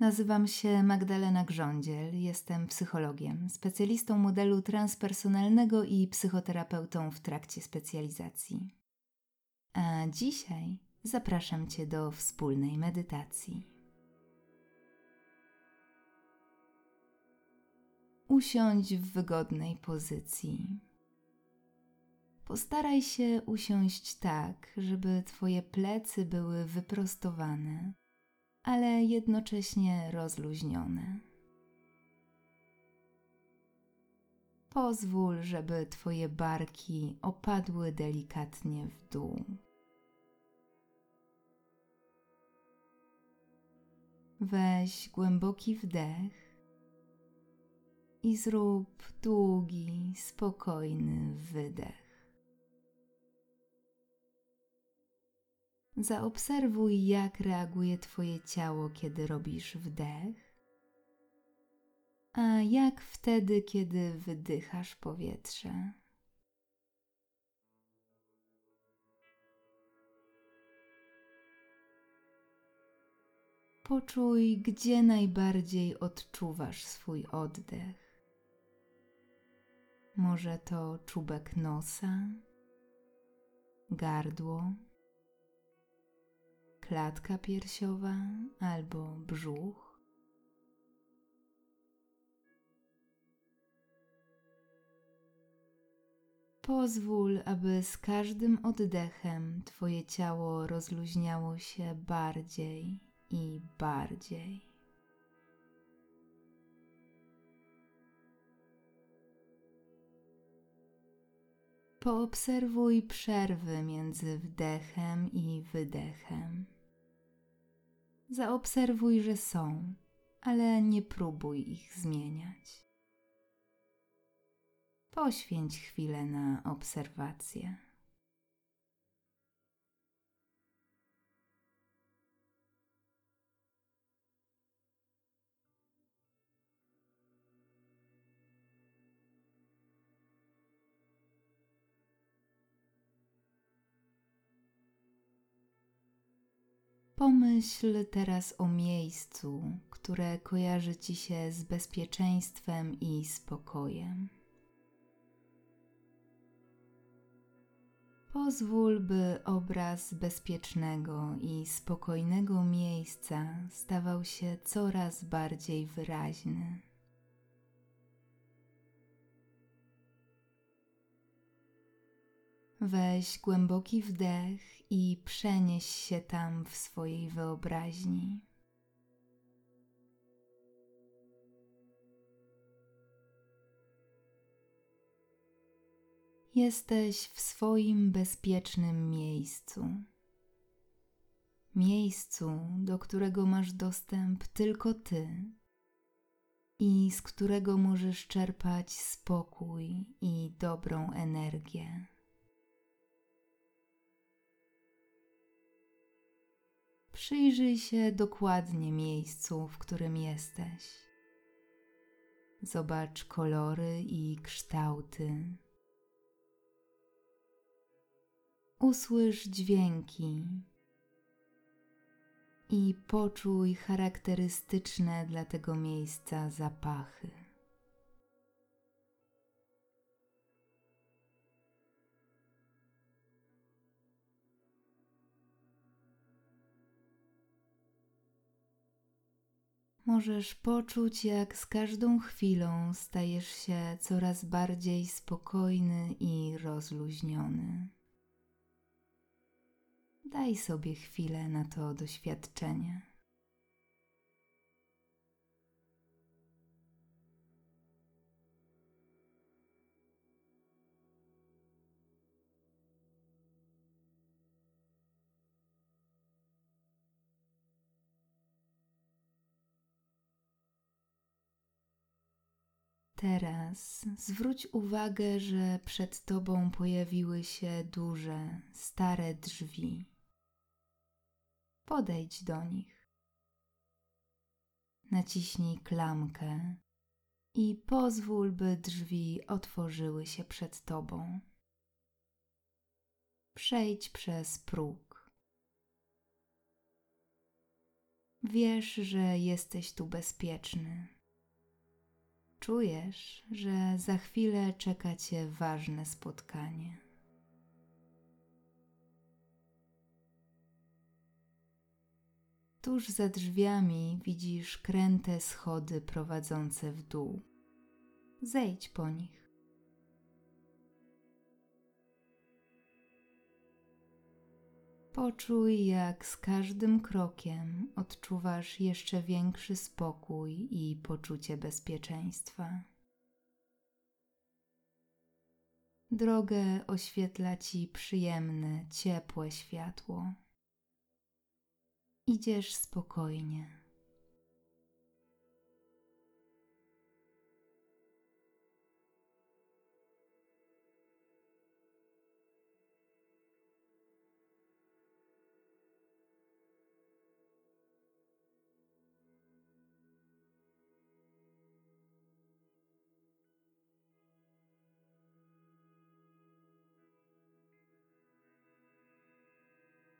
Nazywam się Magdalena Grządziel, jestem psychologiem, specjalistą modelu transpersonalnego i psychoterapeutą w trakcie specjalizacji. A dzisiaj zapraszam Cię do wspólnej medytacji. Usiądź w wygodnej pozycji. Postaraj się usiąść tak, żeby Twoje plecy były wyprostowane ale jednocześnie rozluźnione. Pozwól, żeby Twoje barki opadły delikatnie w dół. Weź głęboki wdech i zrób długi, spokojny wydech. Zaobserwuj, jak reaguje Twoje ciało, kiedy robisz wdech, a jak wtedy, kiedy wydychasz powietrze. Poczuj, gdzie najbardziej odczuwasz swój oddech. Może to czubek nosa, gardło klatka piersiowa albo brzuch. Pozwól, aby z każdym oddechem Twoje ciało rozluźniało się bardziej i bardziej. Poobserwuj przerwy między wdechem i wydechem. Zaobserwuj, że są, ale nie próbuj ich zmieniać. Poświęć chwilę na obserwację. Pomyśl teraz o miejscu, które kojarzy ci się z bezpieczeństwem i spokojem. Pozwól, by obraz bezpiecznego i spokojnego miejsca stawał się coraz bardziej wyraźny. Weź głęboki wdech i przenieś się tam w swojej wyobraźni. Jesteś w swoim bezpiecznym miejscu. Miejscu, do którego masz dostęp tylko ty i z którego możesz czerpać spokój i dobrą energię. Przyjrzyj się dokładnie miejscu, w którym jesteś. Zobacz kolory i kształty. Usłysz dźwięki i poczuj charakterystyczne dla tego miejsca zapachy. Możesz poczuć, jak z każdą chwilą stajesz się coraz bardziej spokojny i rozluźniony. Daj sobie chwilę na to doświadczenie. Teraz zwróć uwagę, że przed tobą pojawiły się duże, stare drzwi. Podejdź do nich. Naciśnij klamkę i pozwól, by drzwi otworzyły się przed tobą. Przejdź przez próg. Wiesz, że jesteś tu bezpieczny. Czujesz, że za chwilę czeka cię ważne spotkanie. Tuż za drzwiami widzisz kręte schody prowadzące w dół. Zejdź po nich. Poczuj, jak z każdym krokiem odczuwasz jeszcze większy spokój i poczucie bezpieczeństwa. Drogę oświetla ci przyjemne, ciepłe światło. Idziesz spokojnie.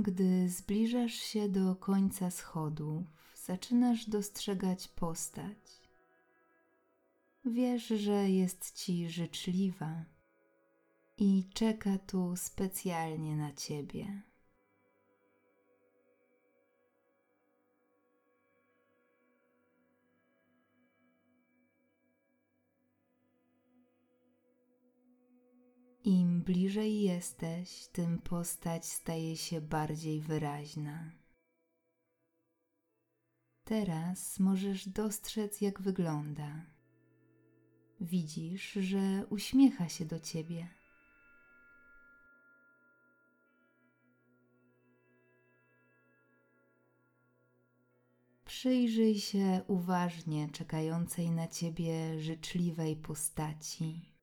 Gdy zbliżasz się do końca schodów, zaczynasz dostrzegać postać. Wiesz, że jest ci życzliwa i czeka tu specjalnie na ciebie. Im bliżej jesteś, tym postać staje się bardziej wyraźna. Teraz możesz dostrzec, jak wygląda. Widzisz, że uśmiecha się do ciebie. Przyjrzyj się uważnie czekającej na ciebie życzliwej postaci.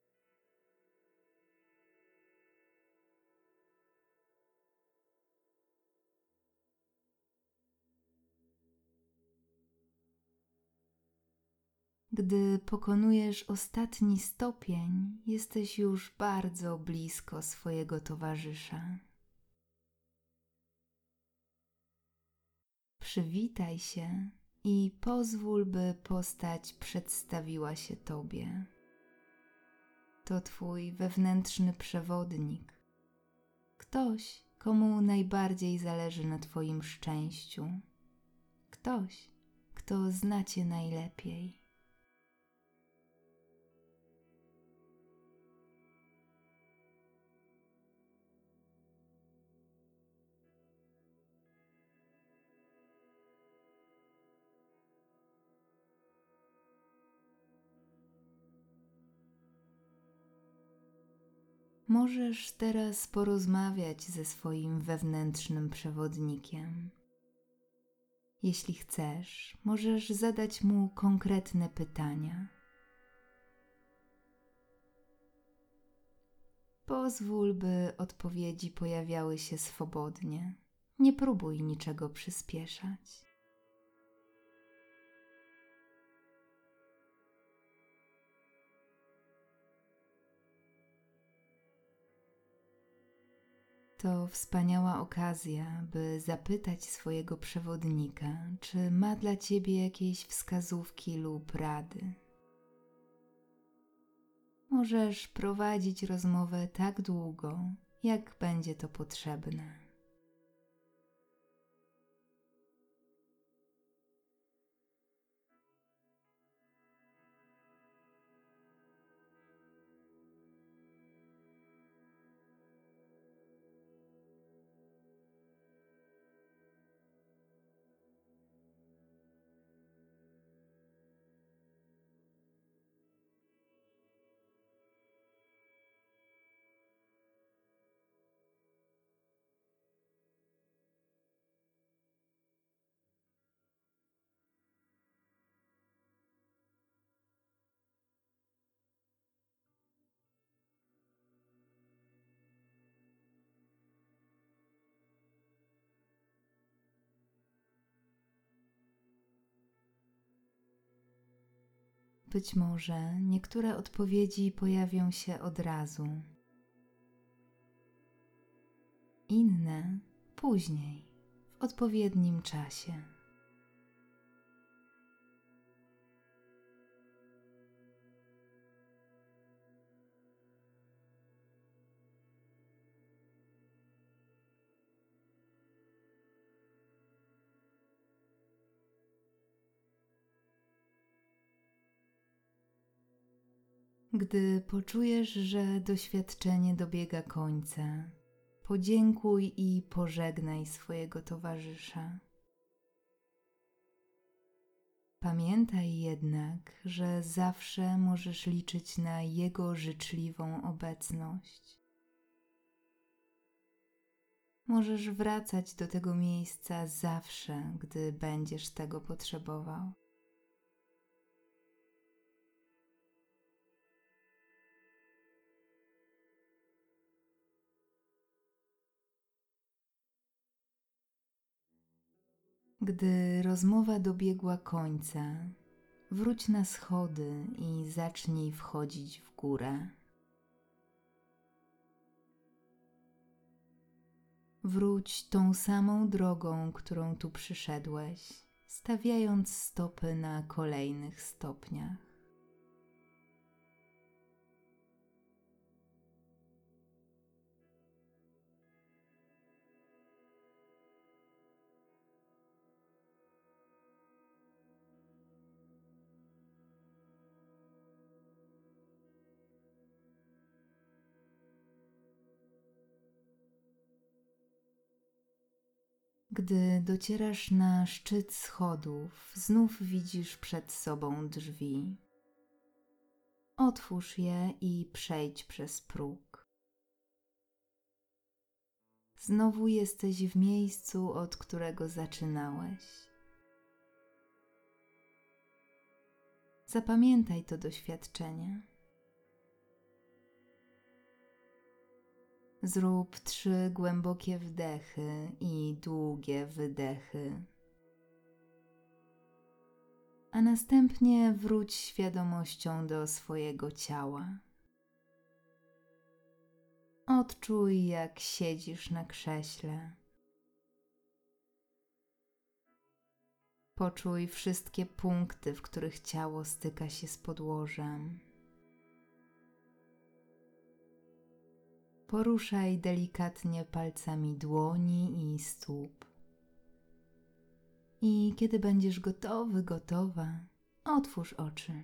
Gdy pokonujesz ostatni stopień, jesteś już bardzo blisko swojego towarzysza. Przywitaj się i pozwól, by postać przedstawiła się Tobie. To Twój wewnętrzny przewodnik, ktoś, komu najbardziej zależy na Twoim szczęściu, ktoś, kto zna Cię najlepiej. Możesz teraz porozmawiać ze swoim wewnętrznym przewodnikiem. Jeśli chcesz, możesz zadać mu konkretne pytania. Pozwól, by odpowiedzi pojawiały się swobodnie. Nie próbuj niczego przyspieszać. To wspaniała okazja, by zapytać swojego przewodnika, czy ma dla ciebie jakieś wskazówki lub rady. Możesz prowadzić rozmowę tak długo, jak będzie to potrzebne. Być może niektóre odpowiedzi pojawią się od razu, inne później, w odpowiednim czasie. Gdy poczujesz, że doświadczenie dobiega końca, podziękuj i pożegnaj swojego towarzysza. Pamiętaj jednak, że zawsze możesz liczyć na jego życzliwą obecność. Możesz wracać do tego miejsca zawsze, gdy będziesz tego potrzebował. Gdy rozmowa dobiegła końca, wróć na schody i zacznij wchodzić w górę. Wróć tą samą drogą, którą tu przyszedłeś, stawiając stopy na kolejnych stopniach. Gdy docierasz na szczyt schodów, znów widzisz przed sobą drzwi. Otwórz je i przejdź przez próg. Znowu jesteś w miejscu, od którego zaczynałeś. Zapamiętaj to doświadczenie. Zrób trzy głębokie wdechy i długie wydechy. A następnie wróć świadomością do swojego ciała. Odczuj, jak siedzisz na krześle. Poczuj wszystkie punkty, w których ciało styka się z podłożem. Poruszaj delikatnie palcami dłoni i stóp. I kiedy będziesz gotowy, gotowa, otwórz oczy.